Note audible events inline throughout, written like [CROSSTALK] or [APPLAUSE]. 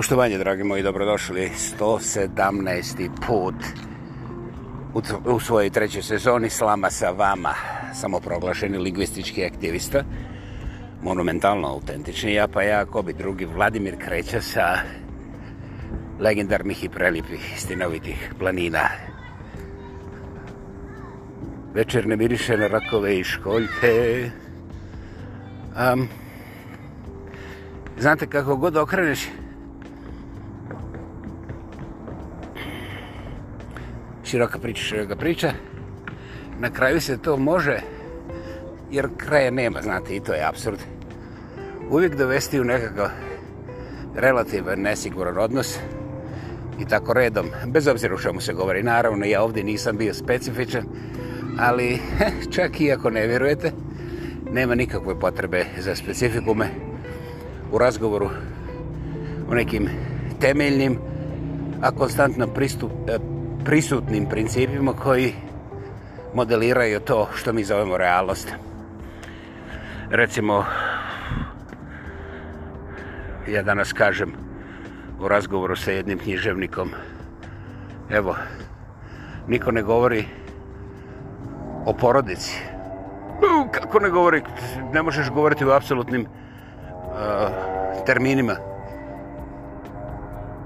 Poštovanje, dragi moji, dobrodošli 117. put u, u svojoj trećoj sezoni slama sa vama, samoproglašeni lingvistički aktivista, monumentalno autentični, ja pa ja, ko bi drugi, Vladimir kreće sa legendarnih i prelipih stinovitih planina. Večerne miriše na rakove i školjke. Um, znate, kako god okreneš, široka znači, priča, široka priča. Na kraju se to može, jer kraja nema, znate, i to je absurd. Uvijek dovesti u nekakav relativan nesiguran odnos i tako redom, bez obzira u čemu se govori. Naravno, ja ovdje nisam bio specifičan, ali čak i ako ne vjerujete, nema nikakve potrebe za specifikume u razgovoru o nekim temeljnim, a konstantno pristup, eh, prisutnim principima koji modeliraju to što mi zovemo realnost. Recimo, ja danas kažem u razgovoru sa jednim književnikom, evo, niko ne govori o porodici. U, kako ne govori? Ne možeš govoriti u apsolutnim uh, terminima.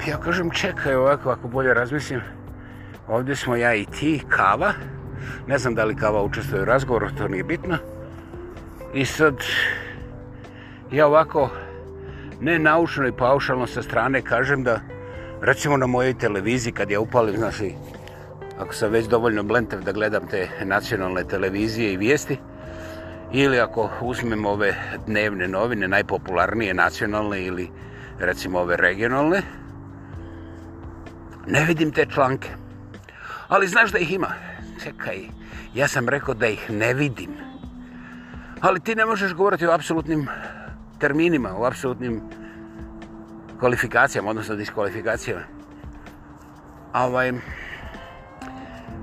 Ja kažem, čekaj ovako, ako bolje razmislim. Uh, Ovdje smo ja i ti, kava. Ne znam da li kava učestvuje u razgovoru, to nije bitno. I sad, ja ovako, ne naučno i paušalno sa strane kažem da, recimo na mojoj televiziji, kad ja upalim, znaš i ako sam već dovoljno blentev da gledam te nacionalne televizije i vijesti, ili ako uzmem ove dnevne novine, najpopularnije nacionalne ili recimo ove regionalne, ne vidim te članke ali znaš da ih ima. Čekaj, ja sam rekao da ih ne vidim. Ali ti ne možeš govoriti o apsolutnim terminima, o apsolutnim kvalifikacijama, odnosno diskvalifikacijama. A ovaj,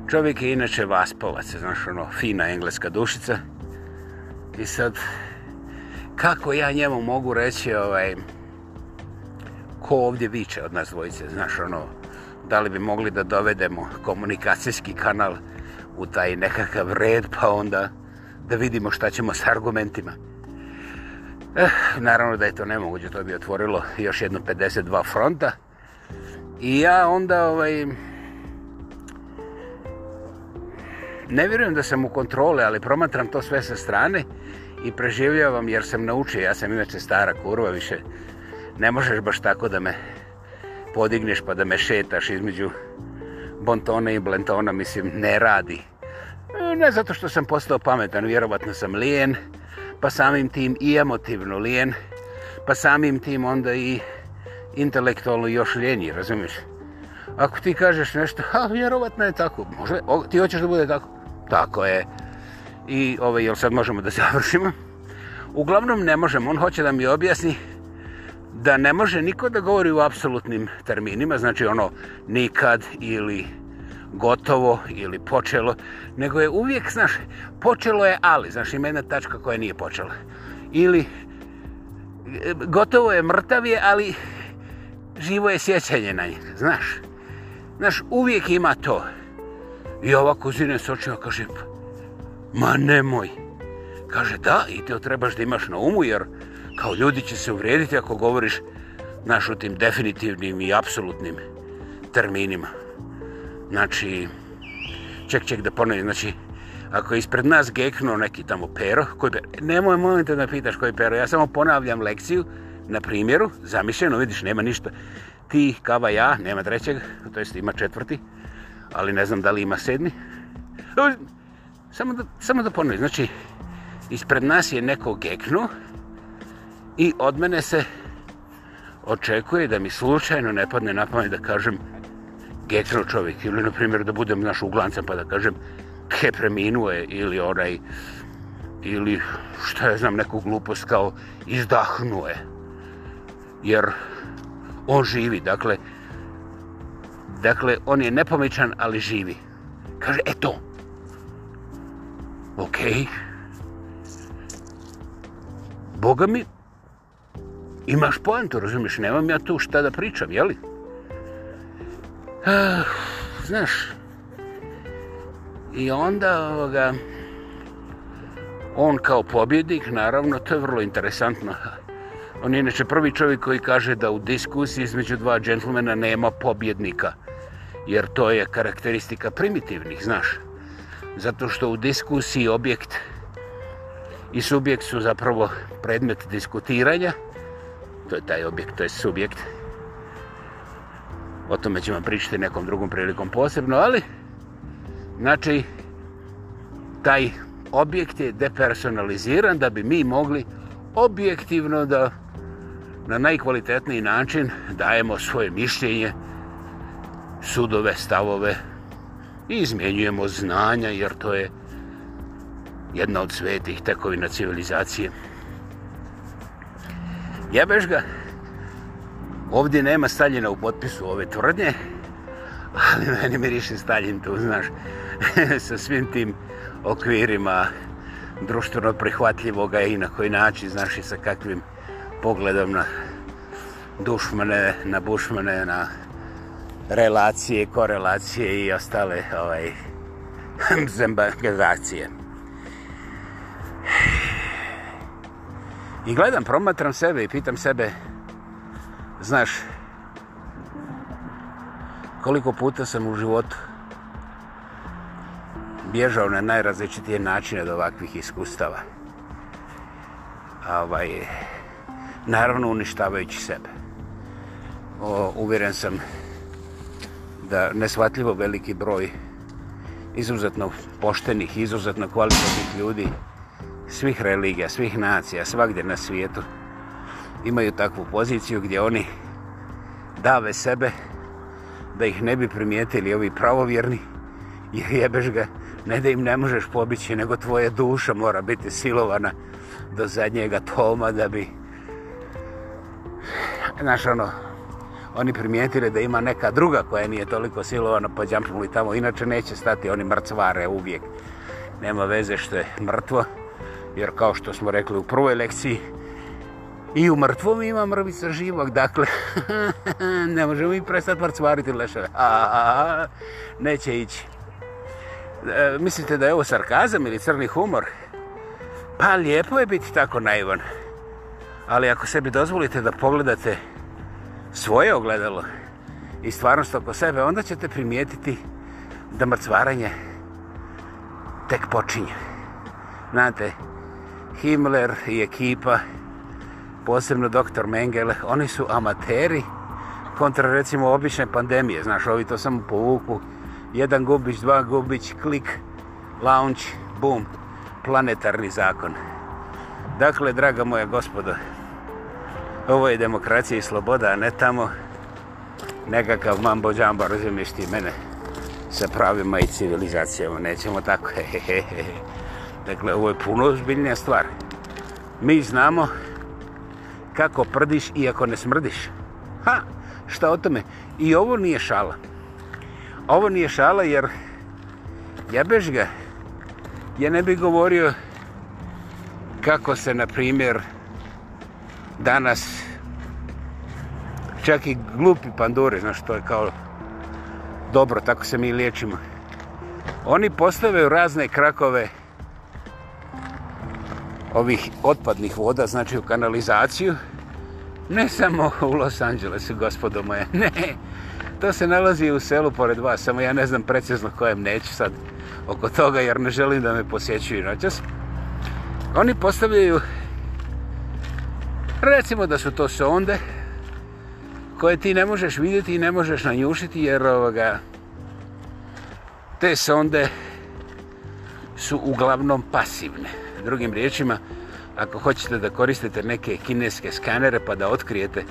čovjek je inače vaspovac, znaš ono, fina engleska dušica. I sad, kako ja njemu mogu reći, ovaj, ko ovdje viče od nas dvojice, znaš ono, da li bi mogli da dovedemo komunikacijski kanal u taj nekakav red, pa onda da vidimo šta ćemo s argumentima. Eh, naravno da je to nemoguće, to bi otvorilo još jedno 52 fronta. I ja onda ovaj, ne vjerujem da sam u kontrole, ali promatram to sve sa strane i preživljavam jer sam naučio, ja sam imače stara kurva, više ne možeš baš tako da me podigneš pa da me šetaš između bontona i blentona, mislim, ne radi. E, ne zato što sam postao pametan, vjerovatno sam lijen, pa samim tim i emotivno lijen, pa samim tim onda i intelektualno još lijenji, razumiješ? Ako ti kažeš nešto, ha, vjerovatno je tako, može, o, ti hoćeš da bude tako? Tako je. I ove, ovaj, jel sad možemo da završimo? Uglavnom ne možemo, on hoće da mi objasni da ne može niko da govori u apsolutnim terminima, znači ono nikad ili gotovo ili počelo, nego je uvijek, znaš, počelo je ali, znaš, ima jedna tačka koja nije počela. Ili e, gotovo je mrtav je, ali živo je sjećanje na njega, znaš. Znaš, uvijek ima to. I ova kuzina je sočiva, kaže, ma nemoj. Kaže, da, i to trebaš da imaš na umu, jer kao ljudi će se uvrediti ako govoriš naš o tim definitivnim i apsolutnim terminima. Znači, ček, ček da ponovim, znači, ako je ispred nas geknuo neki tamo pero, koji pero, nemoj molim te da pitaš koji pero, ja samo ponavljam lekciju na primjeru, zamišljeno, vidiš, nema ništa. Ti, kava, ja, nema trećeg, to jest ima četvrti, ali ne znam da li ima sedmi. Samo da, samo da ponovim, znači, ispred nas je neko geknuo, i od mene se očekuje da mi slučajno ne padne na pamet da kažem getro čovjek ili na primjer da budem naš uglancem pa da kažem ke preminuje ili onaj ili što ja znam neku glupost kao izdahnuje jer on živi dakle dakle on je nepomećan ali živi kaže eto okej okay. Boga mi, imaš pojentu, razumiješ, nemam ja tu šta da pričam, jeli? Uh, ah, znaš, i onda ovoga, on kao pobjednik, naravno, to je vrlo interesantno. On je inače prvi čovjek koji kaže da u diskusiji između dva džentlmena nema pobjednika, jer to je karakteristika primitivnih, znaš. Zato što u diskusiji objekt i subjekt su zapravo predmet diskutiranja, to je taj objekt, to je subjekt. O tome ćemo pričati nekom drugom prilikom posebno, ali znači taj objekt je depersonaliziran da bi mi mogli objektivno da na najkvalitetniji način dajemo svoje mišljenje, sudove, stavove i izmjenjujemo znanja jer to je jedna od svetih tekovina civilizacije jebeš ga. Ovdje nema Staljina u potpisu ove tvrdnje, ali meni miriši Staljin tu, znaš, [LAUGHS] sa svim tim okvirima društveno prihvatljivoga i na koji način, znaš, i sa kakvim pogledom na dušmane, na bušmane, na relacije, korelacije i ostale ovaj, [LAUGHS] zembagazacije. I gledam, promatram sebe i pitam sebe, znaš, koliko puta sam u životu bježao na najrazličitije načine do ovakvih iskustava. Ovaj, naravno uništavajući sebe. O, uvjeren sam da nesvatljivo veliki broj izuzetno poštenih, izuzetno kvalitetnih ljudi svih religija, svih nacija, svakdje na svijetu imaju takvu poziciju gdje oni dave sebe da ih ne bi primijetili ovi pravovjerni jer jebeš ga, ne da im ne možeš pobići, nego tvoja duša mora biti silovana do zadnjega toma da bi znaš ono oni primijetili da ima neka druga koja nije toliko silovana pa džampnuli tamo inače neće stati, oni mrcvare uvijek nema veze što je mrtvo jer kao što smo rekli u prvoj lekciji, i u mrtvom ima mrvica živog, dakle, [LAUGHS] ne možemo i prestati mrcvariti leševe. A, a, a, neće ići. E, mislite da je ovo sarkazam ili crni humor? Pa lijepo je biti tako naivan. Ali ako sebi dozvolite da pogledate svoje ogledalo i stvarnost oko sebe, onda ćete primijetiti da mrcvaranje tek počinje. Znate, Himmler i ekipa, posebno doktor Mengele, oni su amateri kontra recimo obične pandemije, znaš, ovi to samo povuku, jedan gubić, dva gubić, klik, launch, boom, planetarni zakon. Dakle, draga moja gospodo, ovo je demokracija i sloboda, a ne tamo nekakav mambo džamba, razumiješ ti mene, sa pravima i civilizacijama, nećemo tako, hehehehe. [LAUGHS] Dakle, ovo je puno ozbiljnija stvar. Mi znamo kako prdiš i ako ne smrdiš. Ha, šta o tome? I ovo nije šala. Ovo nije šala jer jebeš ga. Ja ne bih govorio kako se, na primjer, danas čak i glupi pandure, znaš, to je kao dobro, tako se mi liječimo. Oni postavaju razne krakove krakove ovih otpadnih voda, znači u kanalizaciju, ne samo u Los Angelesu, gospodo moje, ne. To se nalazi u selu pored vas, samo ja ne znam precizno kojem neću sad oko toga, jer ne želim da me posjećuju noćas. Oni postavljaju, recimo da su to sonde, koje ti ne možeš vidjeti i ne možeš nanjušiti, jer ovoga, te sonde su uglavnom pasivne. Drugim riječima, ako hoćete da koristite neke kineske skanere pa da otkrijete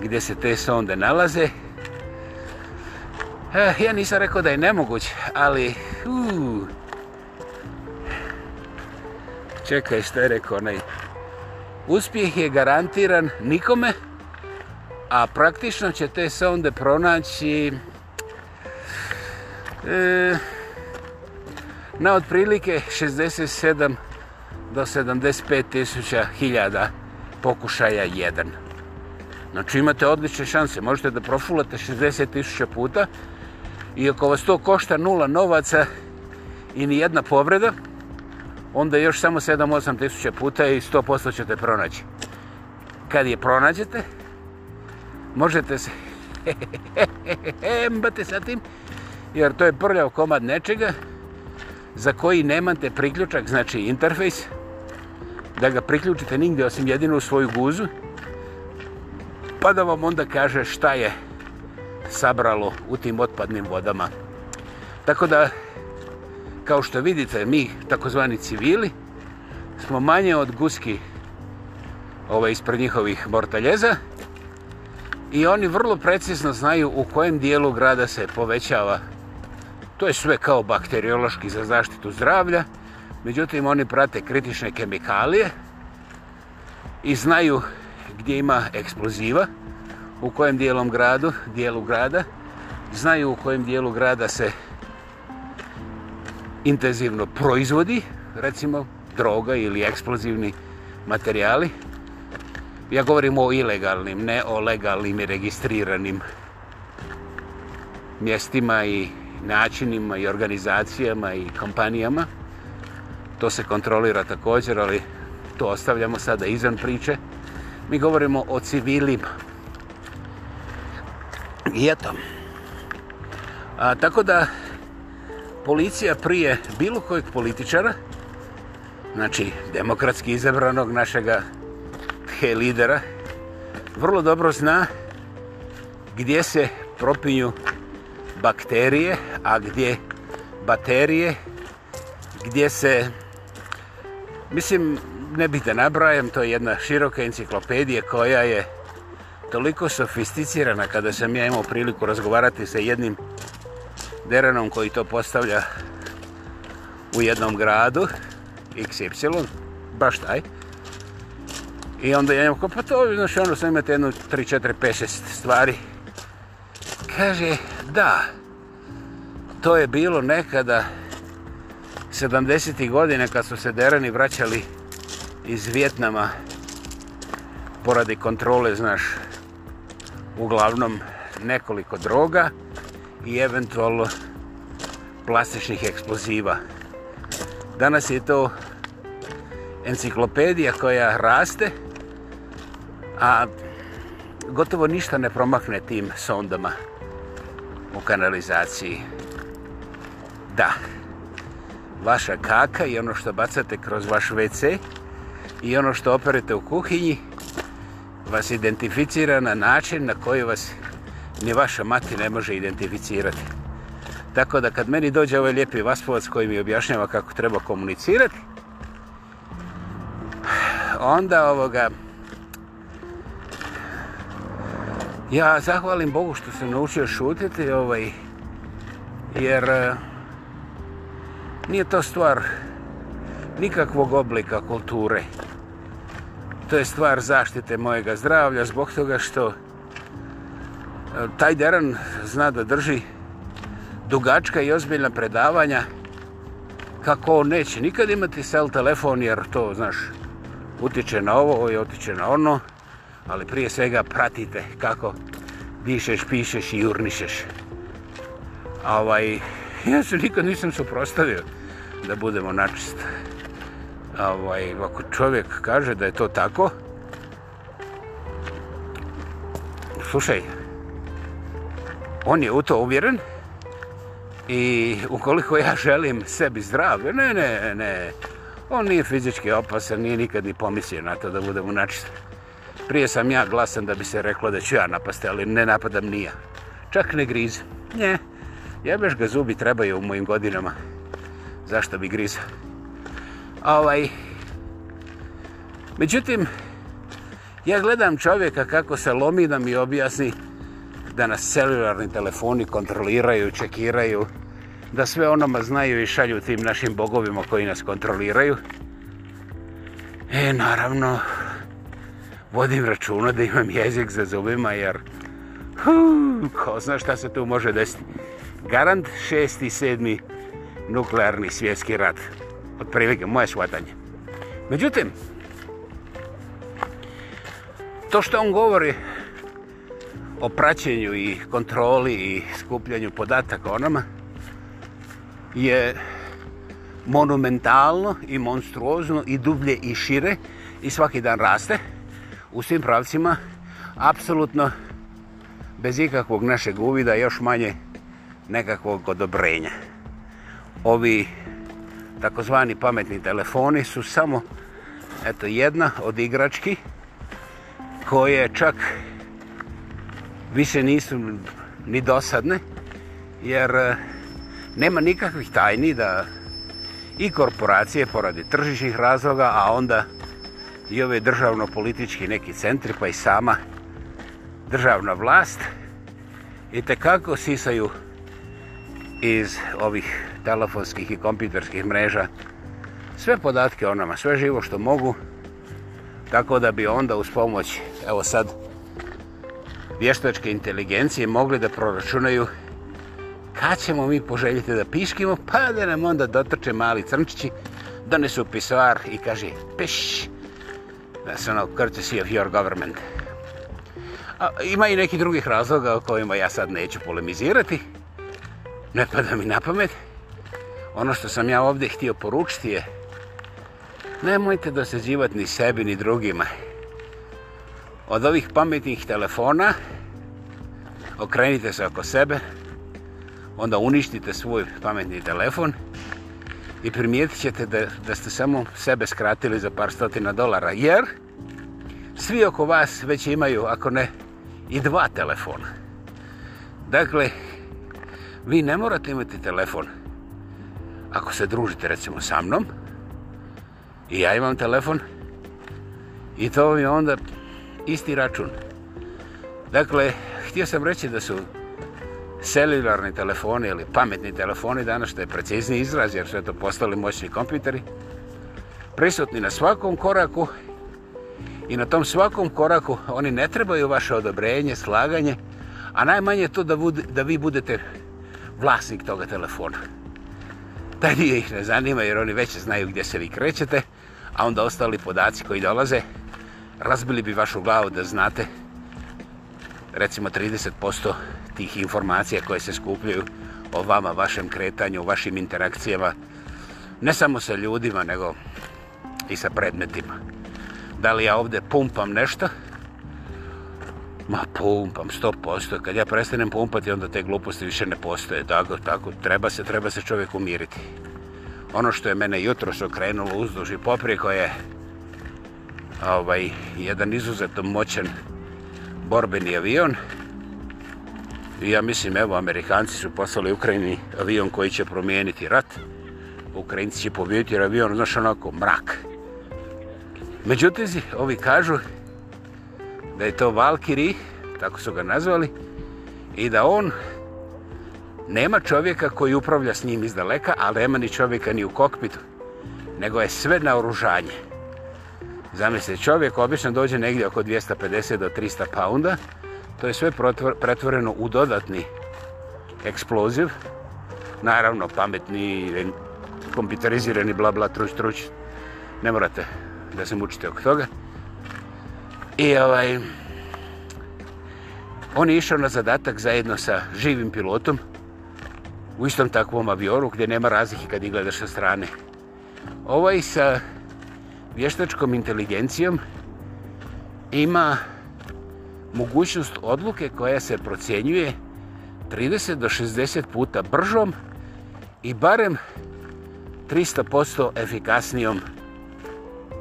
gdje se te sonde nalaze, eh, ja nisam rekao da je nemoguć, ali... Uu, čekaj, što je rekao onaj... Uspjeh je garantiran nikome, a praktično će te sonde pronaći... E, na otprilike 67 do 75.000 pokušaja jedan. Znači imate odlične šanse, možete da profulate 60.000 puta i ako vas to košta nula novaca i ni jedna povreda, onda još samo 7-8.000 puta i 100% ćete pronaći. Kad je pronađete, možete se embati sa tim, jer to je prljav komad nečega za koji nemate priključak, znači interfejs, da ga priključite nigde osim jedino u svoju guzu, pa da vam onda kaže šta je sabralo u tim otpadnim vodama. Tako da, kao što vidite, mi, takozvani civili, smo manje od guski ovaj, ispred njihovih mortaljeza i oni vrlo precizno znaju u kojem dijelu grada se povećava. To je sve kao bakteriološki za zaštitu zdravlja, Međutim, oni prate kritične kemikalije i znaju gdje ima eksploziva, u kojem dijelom gradu, dijelu grada, znaju u kojem dijelu grada se intenzivno proizvodi, recimo, droga ili eksplozivni materijali. Ja govorim o ilegalnim, ne o legalnim i registriranim mjestima i načinima i organizacijama i kompanijama to se kontrolira također, ali to ostavljamo sada izvan priče. Mi govorimo o civilima. I eto. A, tako da, policija prije bilo kojeg političara, znači demokratski izabranog našega te lidera, vrlo dobro zna gdje se propinju bakterije, a gdje baterije, gdje se Mislim, ne bih da nabrajam, to je jedna široka enciklopedija koja je toliko sofisticirana kada sam ja imao priliku razgovarati sa jednim deranom koji to postavlja u jednom gradu, XY, baš taj. I onda ja imam, pa to, znaš, ono sam imate jednu, tri, četiri, pet, šest stvari. Kaže, da, to je bilo nekada, 70-ih godine kad su se derani vraćali iz Vjetnama poradi kontrole, znaš, uglavnom nekoliko droga i eventualno plastičnih eksploziva. Danas je to enciklopedija koja raste, a gotovo ništa ne promakne tim sondama u kanalizaciji. Da. Da vaša kaka i ono što bacate kroz vaš WC i ono što operete u kuhinji vas identificira na način na koji vas ni vaša mati ne može identificirati. Tako da kad meni dođe ovaj lijepi vaspovac koji mi objašnjava kako treba komunicirati, onda ovoga... Ja zahvalim Bogu što sam naučio šutiti, ovaj, jer uh, nije to stvar nikakvog oblika kulture. To je stvar zaštite mojega zdravlja zbog toga što e, taj deran zna da drži dugačka i ozbiljna predavanja kako on neće nikad imati sel telefon jer to, znaš, utiče na ovo i utiče na ono, ali prije svega pratite kako dišeš, pišeš i urnišeš. Ovaj, ja se nikad nisam suprostavio da budemo načist. Ovaj, ako čovjek kaže da je to tako, slušaj, on je u to uvjeren i ukoliko ja želim sebi zdravlje, ne, ne, ne, on nije fizički opasan, nije nikad ni pomislio na to da budemo načist. Prije sam ja glasan da bi se reklo da ću ja napasti, ali ne napadam nija. Čak ne grizem. Nje. Yeah. Jebeš ga zubi, trebaju u mojim godinama. Zašto bi grizao? Ovaj... Međutim, ja gledam čovjeka kako se lomi da mi objasni da nas celularni telefoni kontroliraju, čekiraju, da sve onoma znaju i šalju tim našim bogovima koji nas kontroliraju. E, naravno, vodim računa da imam jezik za zubima, jer... Huu, ko zna šta se tu može desiti? garant šesti, sedmi nuklearni svjetski rat. Od prilike, moje shvatanje. Međutim, to što on govori o praćenju i kontroli i skupljanju podataka o nama je monumentalno i monstruozno i dublje i šire i svaki dan raste u svim pravcima apsolutno bez ikakvog našeg uvida još manje nekakvog odobrenja. Ovi takozvani pametni telefoni su samo eto, jedna od igrački koje čak više nisu ni dosadne jer e, nema nikakvih tajni da i korporacije poradi tržišnih razloga, a onda i ove državno-politički neki centri pa i sama državna vlast i tekako sisaju učinjenje iz ovih telefonskih i kompjuterskih mreža sve podatke o nama, sve živo što mogu, tako da bi onda uz pomoć, evo sad, vještačke inteligencije mogli da proračunaju kad ćemo mi poželjiti da piškimo, pa da nam onda dotrče mali crnčići, donesu pisoar i kaže piš, da se ono courtesy of your government. A, ima i neki drugih razloga o kojima ja sad neću polemizirati, ne pada mi na pamet. Ono što sam ja ovdje htio poručiti je nemojte dosađivati ni sebi ni drugima. Od ovih pametnih telefona okrenite se oko sebe, onda uništite svoj pametni telefon i primijetit ćete da, da ste samo sebe skratili za par stotina dolara, jer svi oko vas već imaju, ako ne, i dva telefona. Dakle, vi ne morate imati telefon. Ako se družite recimo sa mnom i ja imam telefon i to vam je onda isti račun. Dakle, htio sam reći da su celularni telefoni ili pametni telefoni danas što je precizni izraz jer su to postali moćni kompjuteri prisutni na svakom koraku i na tom svakom koraku oni ne trebaju vaše odobrenje, slaganje, a najmanje to da, bud, da vi budete vlasnik toga telefona. Taj dio ih ne zanima jer oni već znaju gdje se vi krećete, a onda ostali podaci koji dolaze razbili bi vašu glavu da znate recimo 30% tih informacija koje se skupljaju o vama, vašem kretanju, vašim interakcijama, ne samo sa ljudima, nego i sa predmetima. Da li ja ovdje pumpam nešto? Ma pumpam, sto posto. Kad ja prestanem pumpati, onda te gluposti više ne postoje. Tako, tako, treba se, treba se čovjek umiriti. Ono što je mene jutro se okrenulo uzduž i poprijeko je ovaj, jedan izuzetno moćan borbeni avion. I ja mislim, evo, Amerikanci su poslali Ukrajini avion koji će promijeniti rat. Ukrajinci će pobijeti avion, znaš, onako, mrak. Međutim, ovi kažu, da je to Valkiri, tako su ga nazvali, i da on nema čovjeka koji upravlja s njim izdaleka, ali nema ni čovjeka ni u kokpitu, nego je sve na oružanje. Zamislite, čovjek obično dođe negdje oko 250 do 300 pounda, to je sve pretvoreno u dodatni eksploziv, naravno pametni, kompjuterizirani, bla bla, truć, truć, ne morate da se mučite oko toga, I ovaj, on je išao na zadatak zajedno sa živim pilotom u istom takvom avioru gdje nema razlike kad igledaš sa strane. Ovaj sa vještačkom inteligencijom ima mogućnost odluke koja se procjenjuje 30 do 60 puta bržom i barem 300% efikasnijom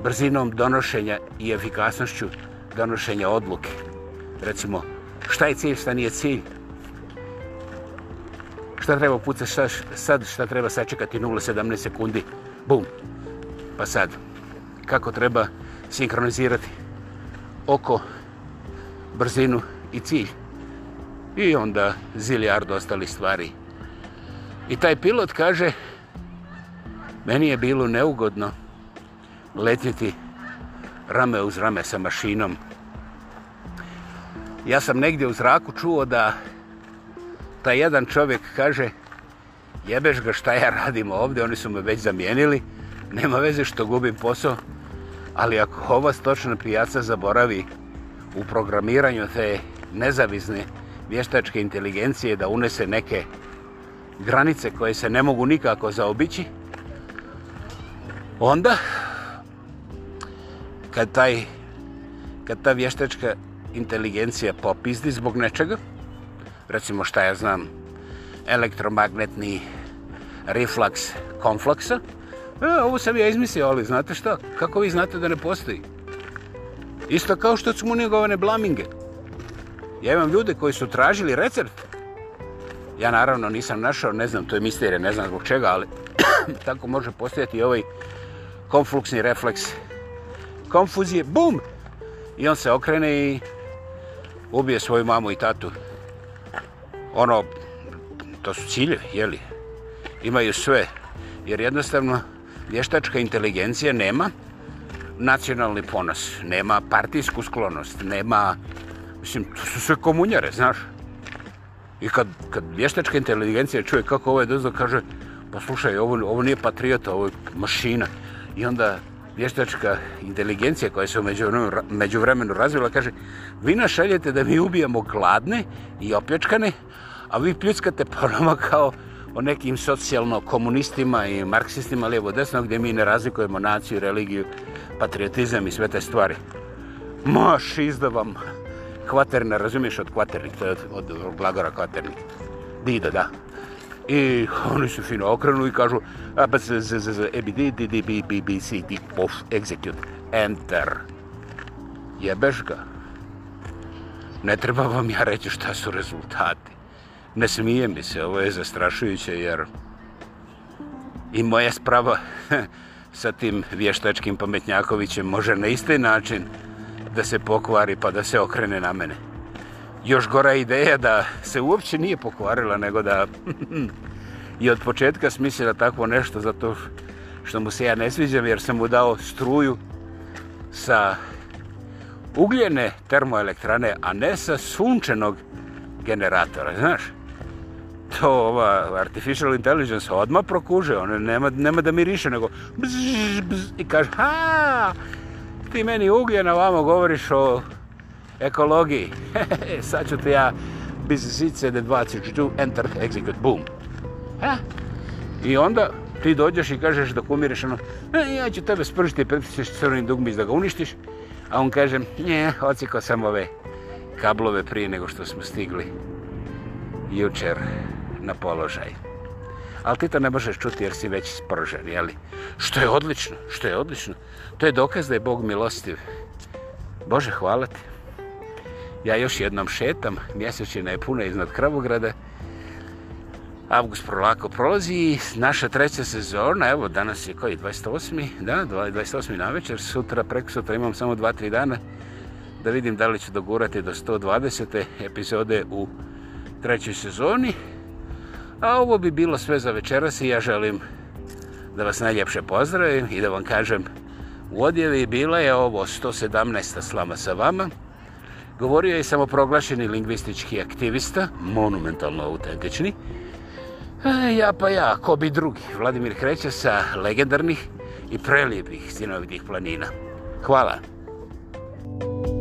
brzinom donošenja i efikasnošću donošenja odluke. Recimo, šta je cilj, šta nije cilj? Šta treba pucati šta, sad, šta treba sačekati 0,17 sekundi? Bum! Pa sad, kako treba sinkronizirati oko, brzinu i cilj? I onda zilijard ostali stvari. I taj pilot kaže, meni je bilo neugodno letjeti rame uz rame sa mašinom. Ja sam negdje u zraku čuo da taj jedan čovjek kaže jebeš ga šta ja radim ovdje, oni su me već zamijenili, nema veze što gubim posao, ali ako ova stočna pijaca zaboravi u programiranju te nezavizne vještačke inteligencije da unese neke granice koje se ne mogu nikako zaobići, onda kad taj kad ta vještačka inteligencija popizdi zbog nečega recimo šta ja znam elektromagnetni refluks konfluksa e, ovo sam ja izmislio ali znate šta kako vi znate da ne postoji isto kao što su mu negovane blaminge ja imam ljude koji su tražili recept ja naravno nisam našao ne znam to je misterija ne znam zbog čega ali [COUGHS] tako može postojati i ovaj konfluksni refleks konfuzije, bum! I on se okrene i ubije svoju mamu i tatu. Ono, to su ciljevi, jeli? Imaju sve. Jer jednostavno, vještačka inteligencija nema nacionalni ponos, nema partijsku sklonost, nema... Mislim, to su sve komunjare, znaš? I kad, kad vještačka inteligencija čuje kako ovaj dozdo kaže, poslušaj, pa ovo, ovo nije patriota, ovo je mašina. I onda vještačka inteligencija koja se umeđu, umeđu vremenu razvila, kaže, vi nas šaljete da mi ubijamo gladne i opječkane, a vi pljuckate po nama kao o nekim socijalno komunistima i marksistima lijevo desno gdje mi ne razlikujemo naciju, religiju, patriotizam i sve te stvari. Maš, izda vam kvaterne, razumiješ od kvaterne, to je od, od, od Blagora kvaterne. Dido, da. I oni se fino okrenu i kažu execute, enter. Jebeš ga. Ne treba vam ja reći šta su rezultati. Ne smije mi se, ovo je zastrašujuće jer i moja sprava [LAUGHS] sa tim vještačkim pametnjakovićem može na isti način da se pokvari pa da se okrene na mene još gora ideja da se uopće nije pokvarila, nego da [LAUGHS] i od početka smislila takvo nešto zato što mu se ja ne sviđam, jer sam mu dao struju sa ugljene termoelektrane, a ne sa sunčenog generatora, znaš? To ova artificial intelligence odma prokuže, on nema, nema da miriše, nego bzz, bzz, i kaže, ha, ti meni ugljena vamo govoriš o ekologiji. [LAUGHS] Sad ću te ja bez zice da dvaciš tu, enter, execute, boom. Ha? I onda ti dođeš i kažeš da kumiriš ono, e, ja ću tebe spržiti, pritisneš crveni dugmić da ga uništiš. A on kaže, nje, ocikao sam ove kablove prije nego što smo stigli jučer na položaj. Ali ti to ne možeš čuti jer si već spržen, jeli? Što je odlično, što je odlično. To je dokaz da je Bog milostiv. Bože, hvala ti. Ja još jednom šetam, mjesečina je puna iznad Kravograda. Avgust prolako prolazi, naša treća sezona, evo danas je koji, 28. Da, 28. na večer, sutra, preko sutra imam samo 2-3 dana da vidim da li ću dogurati do 120. epizode u trećoj sezoni. A ovo bi bilo sve za večeras i ja želim da vas najljepše pozdravim i da vam kažem u odjevi bila je ovo 117. slama sa vama. Govorio je samoproglašeni lingvistički aktivista, monumentalno autentični. E, ja pa ja, ko bi drugi? Vladimir Kreća sa legendarnih i prelijepih sinovitih planina. Hvala. Hvala.